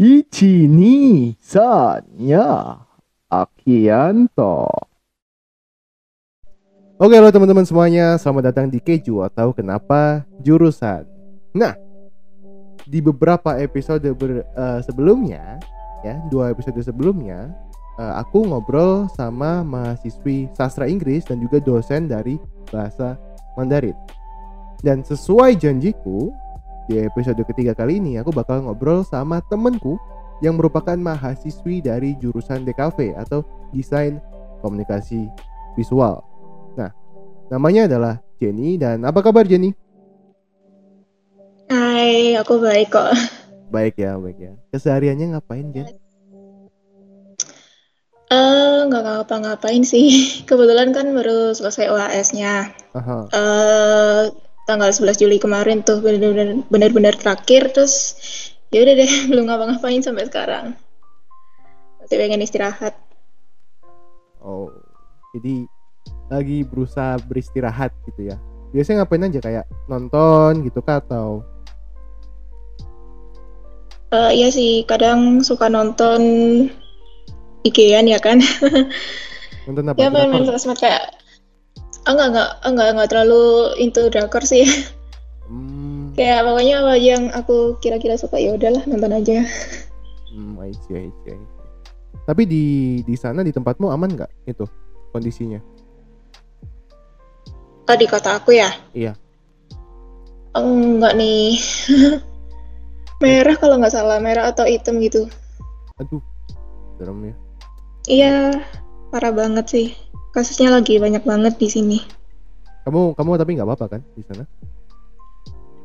1, 2, 3, ya. Akianto. Oke halo teman-teman semuanya, selamat datang di Keju atau Kenapa Jurusan. Nah, di beberapa episode ber- eh, sebelumnya, ya dua episode sebelumnya, eh, aku ngobrol sama mahasiswi sastra Inggris dan juga dosen dari bahasa Mandarin. Dan sesuai janjiku, di episode ketiga kali ini aku bakal ngobrol sama temenku yang merupakan mahasiswi dari jurusan DKV atau Desain Komunikasi Visual. Nah, namanya adalah Jenny dan apa kabar Jenny? Hai, aku baik kok. Baik ya, baik ya. Kesehariannya ngapain Jen? Eh, nggak ngapa-ngapain sih. Kebetulan kan baru selesai UAS-nya. Aha. Tanggal 11 Juli kemarin tuh bener-bener terakhir terus ya udah deh belum ngapa-ngapain sampai sekarang. Masih pengen istirahat. Oh, jadi lagi berusaha beristirahat gitu ya. Biasanya ngapain aja kayak nonton gitu kah atau Eh, iya sih, kadang suka nonton IG-an ya kan. nonton apa? Ya main-main sosmed kayak enggak enggak enggak enggak terlalu into drakor sih. Hmm, Kayak pokoknya apa yang aku kira-kira suka ya udahlah nonton aja. hmm, I see, I see, I see. Tapi di di sana di tempatmu aman nggak itu kondisinya? Oh, di kota aku ya? Iya. Enggak nih. Merah kalau nggak salah, merah atau hitam gitu. Aduh, serem ya. Iya, parah banget sih. Kasusnya lagi banyak banget di sini. Kamu kamu tapi nggak apa-apa kan di sana?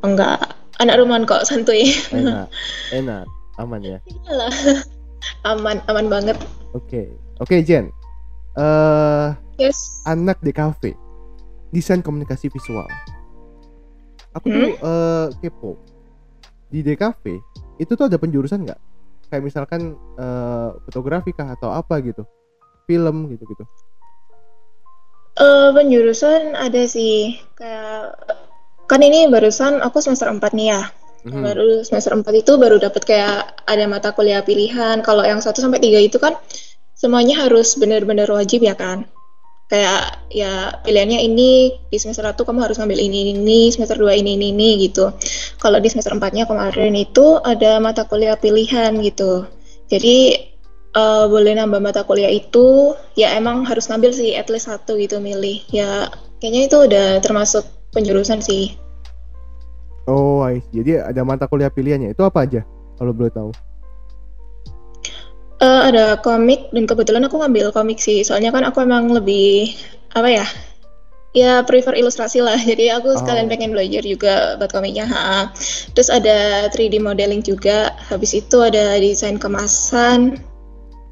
Enggak, anak rumahan kok, santuy. Enak, enak, aman ya. Iyalah. Aman, aman banget. Oke, oke Jen. Eh, Yes. anak DKV, desain komunikasi visual. Aku tuh eh, kepo. Di DKV itu tuh ada penjurusan nggak? Kayak misalkan eh, fotografi kah atau apa gitu, film gitu gitu. Eh, penjurusan ada sih. Kayak kan ini barusan aku semester 4 nih ya. Mhm. Baru semester 4 itu baru dapat kayak ada mata kuliah pilihan. Kalau yang 1 sampai 3 itu kan semuanya harus benar-benar wajib ya kan. Kayak ya pilihannya ini di semester 1 kamu harus ngambil ini ini, semester 2 ini ini, ini gitu. Kalau di semester 4-nya kemarin itu ada mata kuliah pilihan gitu. Jadi eh, boleh nambah mata kuliah itu ya emang harus ngambil sih at least satu gitu milih. Ya kayaknya itu udah termasuk penjurusan sih. Oh, I see. Jadi ada mata kuliah pilihannya. Itu apa aja? Kalau boleh tahu. Eh, ada komik dan kebetulan aku ngambil komik sih. Soalnya kan aku emang lebih apa ya? Ya prefer ilustrasi lah. Jadi aku sekalian Oh. pengen belajar juga buat komiknya. ha. Terus ada 3D modeling juga. Habis itu ada desain kemasan.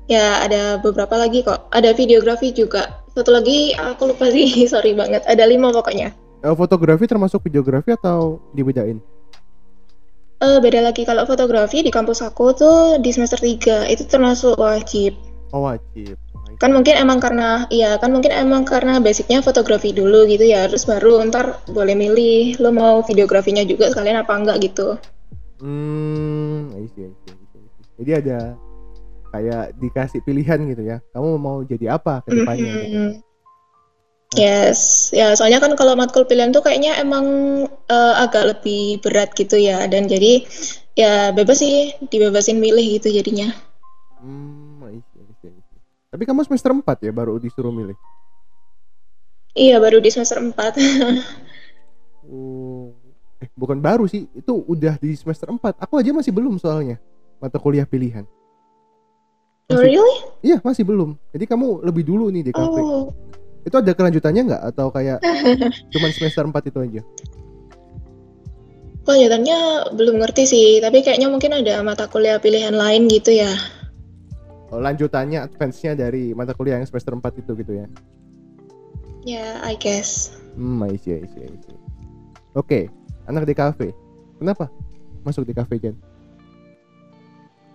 Ya ada beberapa lagi kok. Ada videografi juga. Satu lagi aku lupa sih. Sorry banget. Ada lima pokoknya. Eh, fotografi termasuk videografi atau dibedain? Eh, beda lagi kalau fotografi di kampus aku tuh di semester 3 itu termasuk wajib. Oh, wajib. Kan mungkin emang karena iya kan mungkin emang karena basicnya fotografi dulu gitu ya terus baru ntar boleh milih lo mau videografinya juga sekalian apa enggak gitu Hmm, see, I see, I see. Jadi ada kayak dikasih pilihan gitu ya. Kamu mau jadi apa ke depannya gitu. Mhm. yes ya soalnya kan kalau matkul pilihan tuh kayaknya emang eh, agak lebih berat gitu ya dan jadi ya bebas sih dibebasin milih gitu jadinya Hmm, I see, I see, I see. Tapi kamu semester 4 ya baru disuruh milih. iya baru di semester 4 Oh. Eh, bukan baru sih, itu udah di semester 4. Aku aja masih belum soalnya mata kuliah pilihan. Oh, Masih, really iya, masih belum. Jadi kamu lebih dulu nih DKV. oh Itu ada kelanjutannya nggak atau kayak cuman semester 4 itu aja? Kelanjutannya belum ngerti sih, tapi kayaknya mungkin ada mata kuliah pilihan lain gitu ya. Oh, lanjutannya advance-nya dari mata kuliah yang semester 4 itu gitu ya. Ya, I guess. Hmm, I see, I see, I see. Oke, anak DKV. Kenapa masuk DKV, Jen?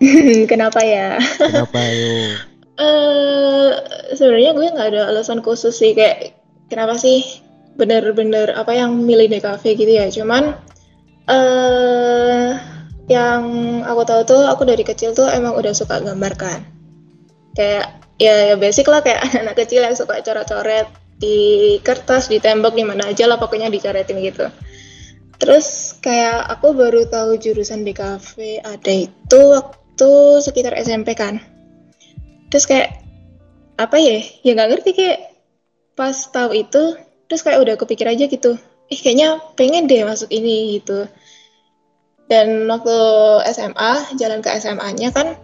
Kenapa ya? Kenapa yuk? Eh, sebenarnya gue nggak ada alasan khusus sih kayak kenapa sih bener-bener apa yang milih DKV gitu ya. Cuman eh yang aku tahu tuh aku dari kecil tuh emang udah suka gambar kan kayak ya ya basic lah kayak anak-anak kecil yang suka coret-coret di kertas di tembok di mana aja lah pokoknya dicoretin gitu terus kayak aku baru tahu jurusan di kafe ada itu waktu sekitar SMP kan. Terus kayak apa ya ya nggak ngerti kayak pas tahu itu terus kayak udah kepikir aja gitu eh kayaknya pengen deh masuk ini gitu. Dan waktu SMA jalan ke SMA-nya kan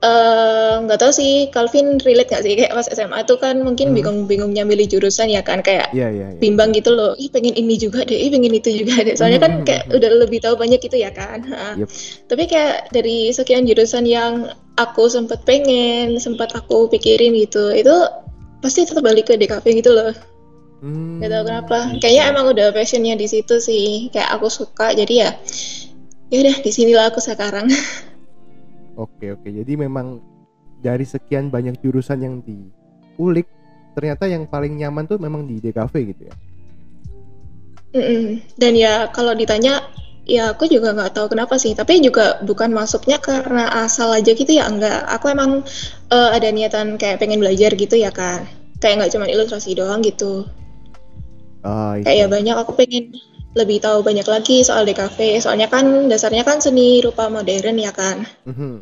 nggak uh, tahu sih Calvin relate nggak sih kayak pas SMA tuh kan mungkin Hmm. bingung-bingungnya milih jurusan ya kan kayak Iya iya. iya. bimbang gitu loh ih pengen ini juga deh ih pengen itu juga deh soalnya kan Hmm, kayak hmm, udah lebih tahu banyak gitu ya kan. Yep. tapi kayak dari sekian jurusan yang aku sempat pengen sempat aku pikirin gitu itu pasti tetap balik ke DKV gitu loh Hmm, Gak tahu kenapa. gitu. Kayaknya emang udah passionnya di situ sih. Kayak aku suka. Jadi ya, ya udah di sinilah aku sekarang. Oke oke. Jadi memang dari sekian banyak jurusan yang diulik, ternyata yang paling nyaman tuh memang di DKV gitu ya. Mm-mm. Dan ya kalau ditanya, ya aku juga nggak tahu kenapa sih. Tapi juga bukan masuknya karena asal aja gitu ya. Enggak. Aku emang eh, ada niatan kayak pengen belajar gitu ya kan. Kayak nggak cuma ilustrasi doang gitu. Ah, Kayak ya banyak aku pengen lebih tahu banyak lagi soal DKV. Soalnya kan dasarnya kan seni rupa modern ya kan. Mhm. Hmm,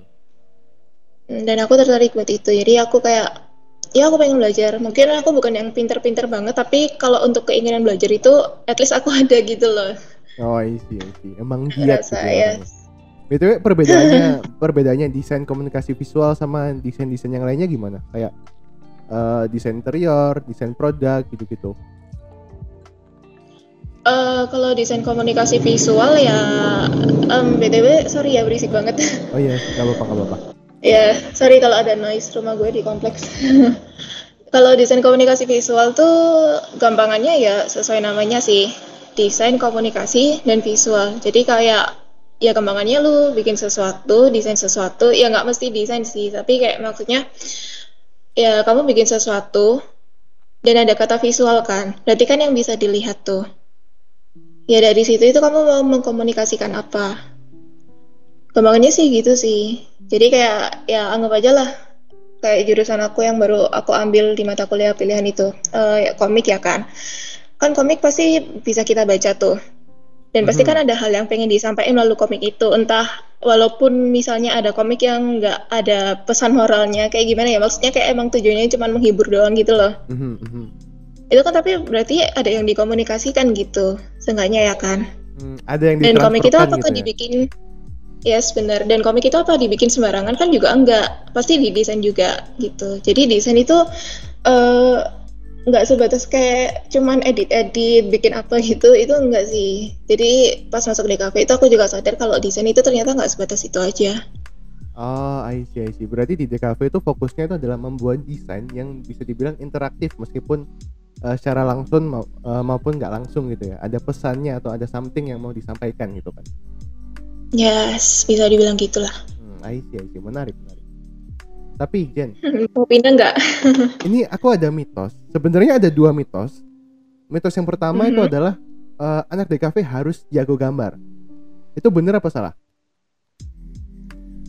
Dan aku tertarik buat itu. Jadi aku kayak, ya aku pengen belajar. Mungkin aku bukan yang pinter-pinter banget, tapi kalau untuk keinginan belajar itu, at least aku ada gitu loh. Oh, I see, I see. Emang giat gitu Rasa ya. ya. BTW perbedaannya perbedaannya desain komunikasi visual sama desain-desain yang lainnya gimana? Kayak eh, desain interior, desain produk gitu-gitu. Eh, kalau desain komunikasi visual ya, em, BTW, sorry ya berisik banget. Oh iya, nggak apa-apa, nggak apa-apa. Ya, sorry kalau ada noise rumah gue di kompleks. kalau desain komunikasi visual tuh gampangannya ya sesuai namanya sih, desain komunikasi dan visual. Jadi kayak ya gampangannya lu bikin sesuatu, desain sesuatu, ya nggak mesti desain sih, tapi kayak maksudnya ya kamu bikin sesuatu dan ada kata visual kan, berarti kan yang bisa dilihat tuh. Ya dari situ itu kamu mau mengkomunikasikan apa? Gampangannya sih gitu sih. Jadi kayak ya anggap aja lah kayak jurusan aku yang baru aku ambil di mata kuliah pilihan itu eh, ya, komik ya kan. Kan komik pasti bisa kita baca tuh. Dan pasti Mhm. kan ada hal yang pengen disampaikan melalui komik itu. Entah walaupun misalnya ada komik yang nggak ada pesan moralnya kayak gimana ya. Maksudnya kayak emang tujuannya cuma menghibur doang gitu loh. Mhm, mhm. Itu kan tapi berarti ada yang dikomunikasikan gitu. Seenggaknya ya kan. Hmm, ada yang Dan komik itu apakah gitu ya? dibikin Yes, benar. Dan komik itu apa dibikin sembarangan kan juga enggak. Pasti didesain juga gitu. Jadi desain itu eh nggak sebatas kayak cuman edit-edit, bikin apa gitu. Itu enggak sih. Jadi pas masuk kafe itu aku juga sadar kalau desain itu ternyata nggak sebatas itu aja. Oh, I see, I see. Berarti di DKV itu fokusnya itu adalah membuat desain yang bisa dibilang interaktif meskipun eh, secara langsung mau- eh, maupun nggak langsung gitu ya. Ada pesannya atau ada something yang mau disampaikan gitu kan. Yes, bisa dibilang gitulah. Hmm, I see, I see. Menarik, menarik. Tapi Jen, Mau pindah nggak? ini aku ada mitos. Sebenarnya ada dua mitos. Mitos yang pertama itu Mhm. adalah eh, anak DKV harus jago gambar. Itu bener apa salah?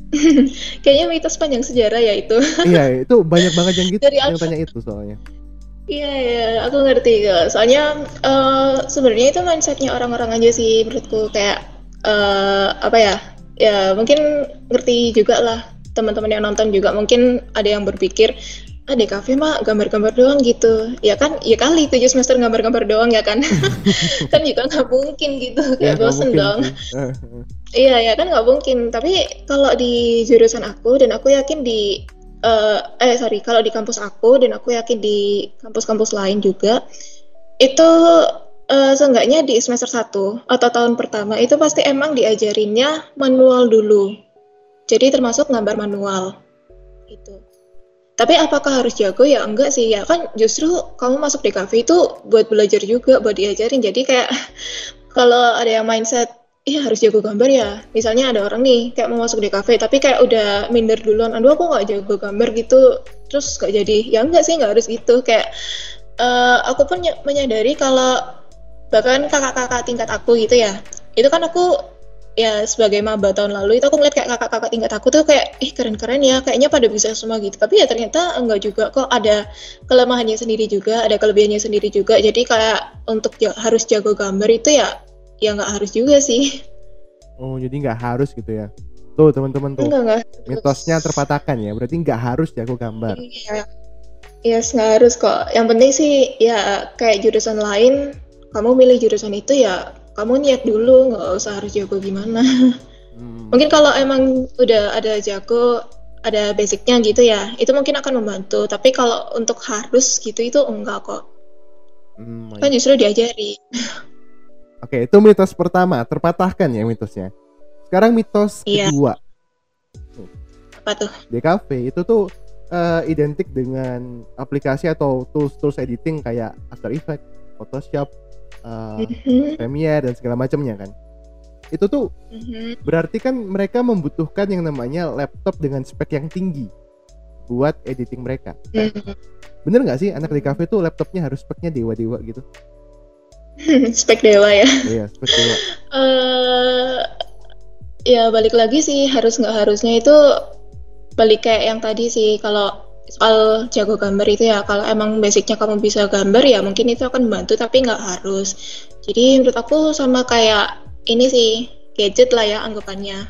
Kayaknya mitos panjang sejarah ya itu. iya, itu banyak banget yang gitu Dari yang tanya itu soalnya. Iya, iya, aku ngerti kok. Soalnya eh, sebenarnya itu mindsetnya orang-orang aja sih menurutku kayak eh, apa ya? Ya mungkin ngerti juga lah teman-teman yang nonton juga mungkin ada yang berpikir ah di kafe mah gambar-gambar doang gitu ya kan ya kali tujuh semester gambar-gambar doang ya kan kan juga nggak mungkin gitu Ya, kayak nggak bosen mungkin dong. Eh, eh. Iya ya kan nggak mungkin. Tapi kalau di jurusan aku dan aku yakin di eh, eh sorry kalau di kampus aku dan aku yakin di kampus-kampus lain juga itu eh, seenggaknya di semester 1 atau tahun pertama itu pasti emang diajarinnya manual dulu. Jadi termasuk gambar manual itu. Tapi apakah harus jago ya enggak sih ya kan justru kamu masuk di kafe itu buat belajar juga buat diajarin. Jadi kayak kalau ada yang mindset iya harus jago gambar ya. Misalnya ada orang nih kayak mau masuk di kafe tapi kayak udah minder duluan. Aduh aku nggak jago gambar gitu. Terus nggak jadi. Ya enggak sih nggak harus gitu. Kayak eh, aku pun ny- menyadari kalau bahkan kakak-kakak tingkat aku gitu ya. Itu kan aku ya sebagai maba tahun lalu itu aku ngeliat kayak kakak-kakak tingkat aku tuh kayak ih keren-keren ya kayaknya pada bisa semua gitu. Tapi ya ternyata enggak juga kok. Ada kelemahannya sendiri juga ada kelebihannya sendiri juga. Jadi kayak untuk ja harus jago gambar itu ya ya nggak harus juga sih. Oh jadi nggak harus gitu ya? Tuh teman-teman tuh. Enggak, enggak mitosnya terpatahkan ya? Berarti nggak harus jago gambar? Iya. Yes, nggak harus kok. Yang penting sih ya kayak jurusan lain, kamu milih jurusan itu ya kamu niat dulu, nggak usah harus jago gimana. Hmm. Mungkin kalau emang udah ada jago, ada basicnya gitu ya, itu mungkin akan membantu. Tapi kalau untuk harus gitu itu enggak kok. Hmm, kan justru diajari. Oke, itu mitos pertama, terpatahkan ya mitosnya. Sekarang mitos iya. kedua. Apa tuh? DKV itu tuh uh, identik dengan aplikasi atau tools-tools editing kayak After Effects, Photoshop, uh, Premiere dan segala macamnya kan. Itu tuh mm-hmm. berarti kan mereka membutuhkan yang namanya laptop dengan spek yang tinggi buat editing mereka. Mm-hmm. Bener nggak sih anak di cafe tuh laptopnya harus speknya dewa-dewa gitu? spek dewa ya? Iya, spek dewa. uh, ya balik lagi sih harus nggak harusnya itu balik kayak yang tadi sih kalau soal jago gambar itu ya. Kalau emang basicnya kamu bisa gambar ya mungkin itu akan membantu tapi nggak harus. Jadi menurut aku sama kayak ini sih gadget lah ya anggapannya.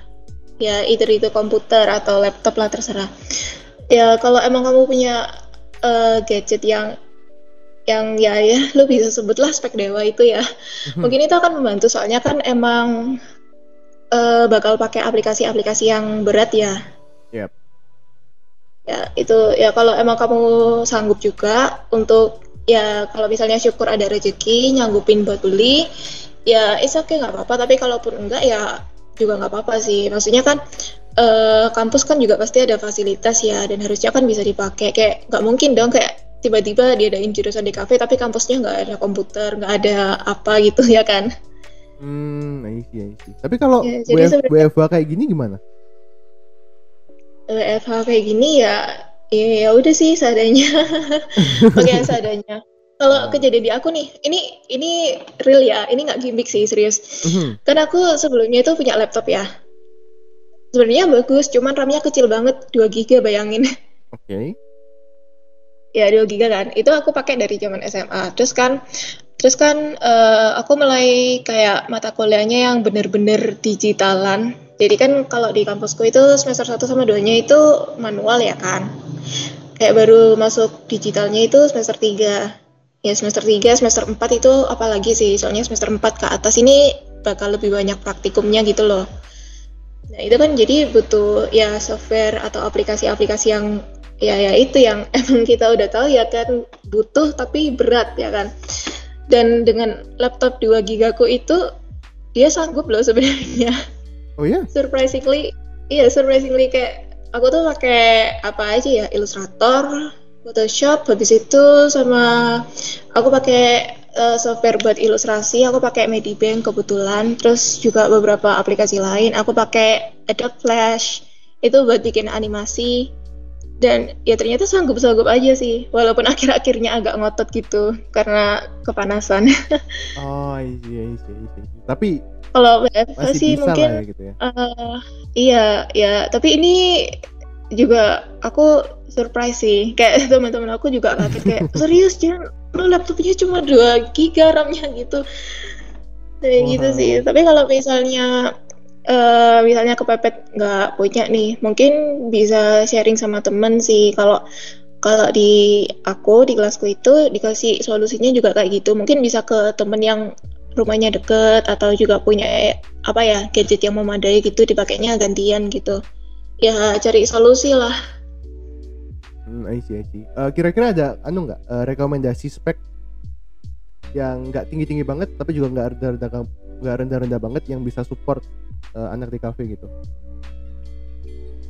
Ya either itu komputer atau laptop lah terserah. Ya kalau emang kamu punya uh, gadget yang yang ya ya lo bisa sebutlah spek dewa itu ya. Hmm. mungkin itu akan membantu soalnya kan emang uh, bakal pakai aplikasi-aplikasi yang berat ya. Yep ya itu ya kalau emang kamu sanggup juga untuk ya kalau misalnya syukur ada rezeki nyanggupin buat beli ya it's okay nggak apa-apa. Tapi kalaupun enggak ya juga nggak apa-apa sih. Maksudnya kan uh, kampus kan juga pasti ada fasilitas ya dan harusnya kan bisa dipakai. Kayak nggak mungkin dong kayak tiba-tiba dia diadain jurusan di kafe tapi kampusnya nggak ada komputer nggak ada apa gitu ya kan? Hmm I see, I see. tapi kalau ya, WFH kayak gini gimana WFH kayak gini ya ya, ya udah sih seadanya. Pakai seadanya. Kalau hmm. kejadian di aku nih ini ini real ya ini nggak gimmick sih serius. Mm-hmm. kan aku sebelumnya itu punya laptop ya. Sebenarnya bagus cuman RAM-nya kecil banget 2 giga bayangin. Oke. Okay. ya 2 giga kan. Itu aku pakai dari zaman SMA terus kan terus kan uh, aku mulai kayak mata kuliahnya yang bener-bener digitalan jadi kan kalau di kampusku itu semester 1 sama 2-nya itu manual ya kan. Kayak baru masuk digitalnya itu semester 3. Ya semester 3, semester 4 itu apalagi sih. Soalnya semester 4 ke atas ini bakal lebih banyak praktikumnya gitu loh. Nah, itu kan jadi butuh ya software atau aplikasi-aplikasi yang ya ya itu yang emang kita udah tahu ya kan butuh tapi berat ya kan. Dan dengan laptop 2 gigaku itu dia sanggup loh sebenarnya Oh ya? Yeah? Surprisingly, iya surprisingly kayak aku tuh pakai apa aja ya Illustrator, Photoshop, habis itu sama aku pakai uh, software buat ilustrasi, aku pakai Medibank kebetulan, terus juga beberapa aplikasi lain, aku pakai Adobe Flash itu buat bikin animasi dan ya ternyata sanggup-sanggup aja sih walaupun akhir-akhirnya agak ngotot gitu karena kepanasan oh iya iya iya tapi kalau WFH sih mungkin ya, gitu ya. Uh, iya ya, tapi ini juga aku surprise sih. Kayak teman-teman aku juga kaget kayak serius jangan lo laptopnya cuma 2 giga RAM-nya gitu. Kayak wow. gitu sih. Tapi kalau misalnya uh, misalnya kepepet nggak punya nih, mungkin bisa sharing sama temen sih. Kalau kalau di aku di kelasku itu dikasih solusinya juga kayak gitu. Mungkin bisa ke temen yang rumahnya deket atau juga punya apa ya gadget yang memadai gitu dipakainya gantian gitu ya cari solusi lah hmm, I see, I see. Uh, kira-kira ada anu nggak uh, rekomendasi spek yang nggak tinggi-tinggi banget tapi juga nggak rendah-rendah nggak rendah-rendah banget yang bisa support uh, anak di cafe gitu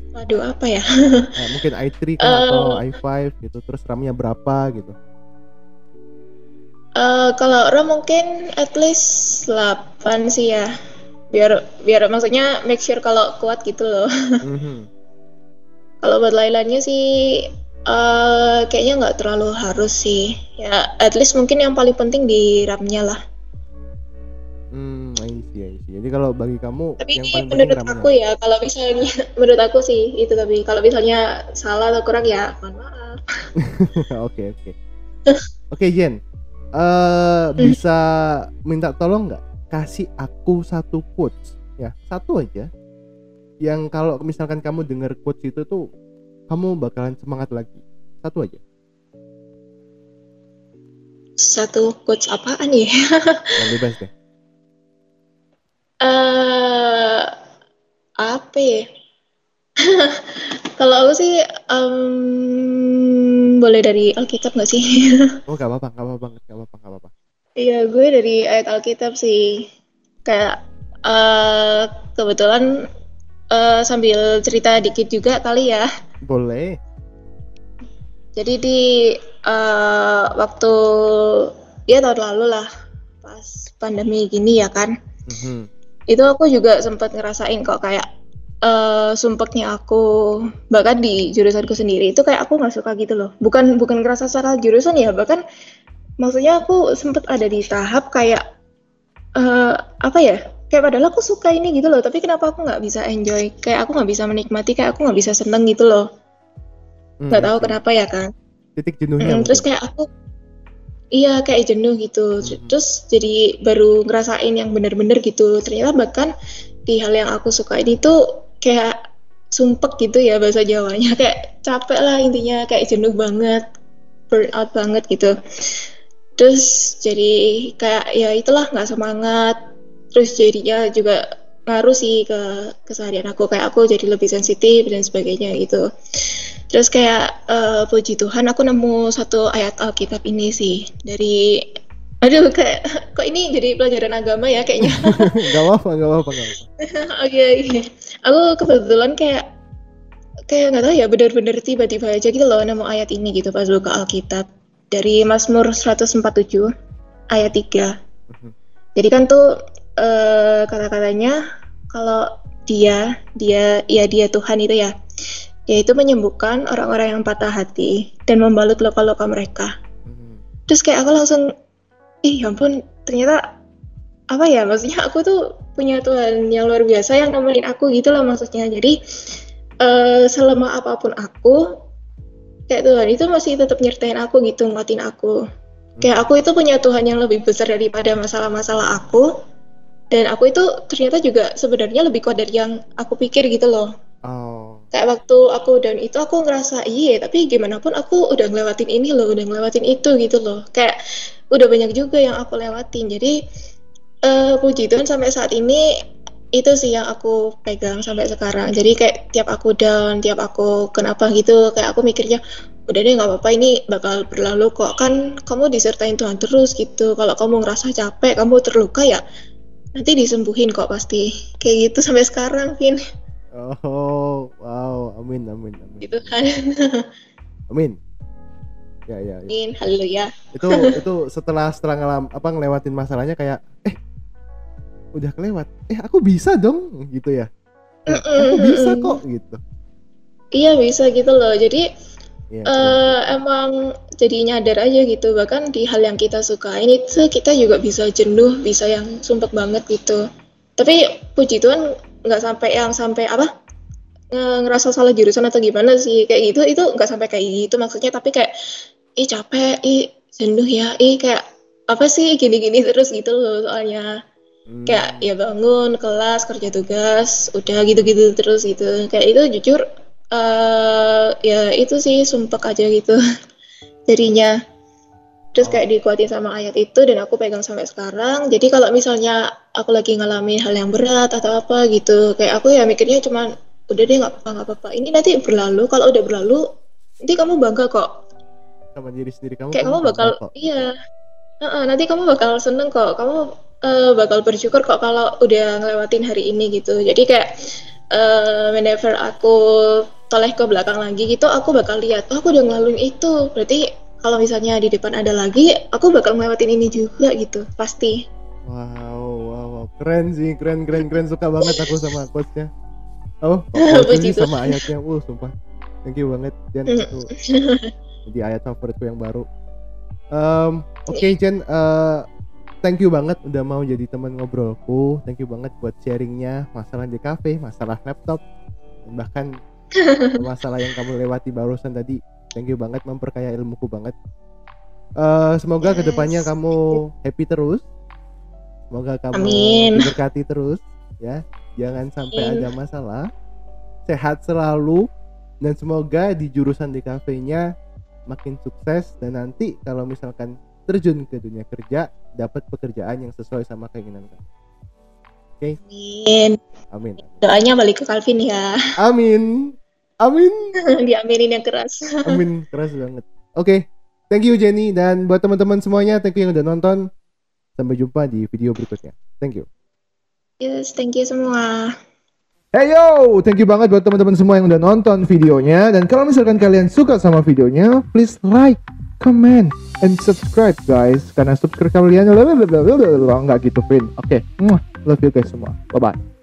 Waduh apa ya? nah, mungkin i3 kan uh, atau i5 gitu terus RAM-nya berapa gitu Uh, kalau RAM mungkin at least 8 sih ya. Biar biar maksudnya make sure kalau kuat gitu loh. Mm-hmm. kalau buat lain-lainnya sih uh, kayaknya nggak terlalu harus sih. Ya at least mungkin yang paling penting di RAM-nya lah. Hmm, I see, I see. Jadi kalau bagi kamu Tapi yang paling penting menurut ramenya. aku ya, kalau misalnya menurut aku sih itu tapi kalau misalnya salah atau kurang ya mohon maaf. Oke oke. Oke Jen, eh bisa minta tolong nggak kasih aku satu quotes ya satu aja yang kalau misalkan kamu dengar quotes itu tuh kamu bakalan semangat lagi satu aja Satu quotes apaan ya? yang bebas deh Eh apa ya? Kalau aku sih em, boleh dari Alkitab nggak sih? oh gak apa-apa gak apa-apa gak apa-apa gak apa-apa Iya, gue dari ayat Alkitab sih. Kayak eh kebetulan eh, sambil cerita dikit juga kali ya. boleh Jadi di eh, waktu ya tahun lalu lah, pas pandemi gini ya kan, Mhm. Itu aku juga sempat ngerasain kok kayak eh sumpeknya aku bahkan di jurusanku sendiri itu kayak aku nggak suka gitu loh. Bukan bukan ngerasa salah jurusan ya, bahkan maksudnya aku sempat ada di tahap kayak eh apa ya? Kayak padahal aku suka ini gitu loh, tapi kenapa aku nggak bisa enjoy? Kayak aku nggak bisa menikmati, kayak aku nggak bisa seneng gitu loh. Hmm, Nggak tahu oke. kenapa ya kan? titik jenuhnya Mm, terus kayak aku iya kayak jenuh gitu. Mhm. terus jadi baru ngerasain yang bener-bener gitu. Ternyata bahkan di hal yang aku suka ini tuh kayak sumpek gitu ya bahasa Jawanya. Kayak capek lah intinya kayak jenuh banget burn out banget gitu. Terus jadi kayak ya itulah nggak semangat. Terus jadinya juga ngaruh sih ke keseharian aku. Kayak aku jadi lebih sensitif dan sebagainya gitu terus kayak eh, puji Tuhan aku nemu satu ayat Alkitab ini sih dari aduh kayak kok ini jadi pelajaran agama ya kayaknya gak apa-apa gak apa-apa Oke, oke. Aku kebetulan kayak kayak nggak tahu ya bener-bener tiba-tiba aja gitu loh nemu ayat ini gitu pas buka Alkitab dari Mazmur 147 ayat 3. Mhm. Jadi kan tuh eh, kata-katanya kalau dia dia ya dia Tuhan itu ya yaitu menyembuhkan orang-orang yang patah hati dan membalut luka-luka mereka. Mhm. Terus kayak aku langsung, ih ya ampun, ternyata apa ya, maksudnya aku tuh punya Tuhan yang luar biasa yang nemenin aku gitu loh maksudnya. Jadi eh, selama apa pun aku, kayak Tuhan itu masih tetap nyertain aku gitu, nguatin aku. Kayak aku itu punya Tuhan yang lebih besar daripada masalah-masalah aku. Dan aku itu ternyata juga sebenarnya lebih kuat dari yang aku pikir gitu loh oh kayak waktu aku down itu aku ngerasa iya tapi gimana pun aku udah ngelewatin ini loh udah ngelewatin itu gitu loh. Kayak udah banyak juga yang aku lewatin. Jadi eh puji Tuhan sampai saat ini itu sih yang aku pegang sampai sekarang. Jadi kayak tiap aku down tiap aku kenapa gitu kayak aku mikirnya udah deh nggak apa-apa ini bakal berlalu kok. Kan kamu disertain Tuhan terus gitu. Kalau kamu ngerasa capek kamu terluka ya nanti disembuhin kok pasti. Kayak gitu sampai sekarang Vin oh wow amin amin amin gitu kan amin ya ya, ya. Amin, haleluya. itu itu setelah setelah ngelam apa ngelewatin masalahnya kayak eh udah kelewat eh aku bisa dong gitu ya Eh, aku bisa kok gitu Iya bisa gitu loh. Jadi Iya, eh, emang jadi nyadar aja gitu. Bahkan di hal yang kita sukain itu kita juga bisa jenuh, bisa yang sumpek banget gitu. Tapi puji Tuhan nggak sampai yang sampai apa? Nge- ngerasa salah jurusan atau gimana sih? Kayak gitu itu nggak sampai kayak gitu maksudnya tapi kayak ih capek ih jenuh ya ih kayak apa sih gini-gini terus gitu loh soalnya. Hmm, kayak ya bangun kelas kerja tugas udah gitu-gitu terus gitu. Kayak itu jujur eh ya itu sih sumpek aja gitu jadinya terus kayak dikuatin sama ayat itu dan aku pegang sampai sekarang. Jadi kalau misalnya aku lagi ngalamin hal yang berat atau apa gitu kayak aku ya mikirnya cuman udah deh nggak apa nggak apa-apa. Ini nanti berlalu. Kalau udah berlalu nanti kamu bangga kok. Sama diri sendiri kamu kayak kamu bangga bakal kok. iya. Heeh, nanti kamu bakal seneng kok. Kamu eh, bakal bersyukur kok kalau udah ngelewatin hari ini gitu. Jadi kayak eh whenever aku toleh ke belakang lagi gitu aku bakal lihat oh aku udah ngelaluin itu. Berarti kalau misalnya di depan ada lagi aku bakal ngelewatin ini juga gitu pasti. Wow wow wow. Keren sih keren keren keren. Suka banget aku sama quotesnya oh quotesnya sama ayatnya. Uh sumpah. Thank you banget Jen Mm. itu. Jadi ayat favoritku yang baru. Em, oke Jen eh, thank you banget udah mau jadi teman ngobrolku. Thank you banget buat sharingnya. Masalah di cafe, masalah laptop, bahkan masalah yang kamu lewati barusan tadi. Thank you banget memperkaya ilmuku banget. Eh, semoga Yes, ke depannya kamu happy terus. Semoga kamu Amin. diberkati terus, ya. Jangan sampai Amin. ada masalah. Sehat selalu dan semoga di jurusan di kafenya makin sukses dan nanti kalau misalkan terjun ke dunia kerja dapat pekerjaan yang sesuai sama keinginan kamu. Amin. Amin. Doanya balik ke Calvin ya. Amin. Amin. Diaminin yang keras. Amin. Keras banget. Oke. Thank you Jenny dan buat teman-teman semuanya thank you yang udah nonton. Sampai jumpa di video berikutnya. Thank you. Yes, thank you semua. Hey yo, thank you banget buat teman-teman semua yang udah nonton videonya dan kalau misalkan kalian suka sama videonya, please like, comment, and subscribe guys karena subscribe kalian nggak gitu Vin. Oke, muah, love you guys semua. Bye bye.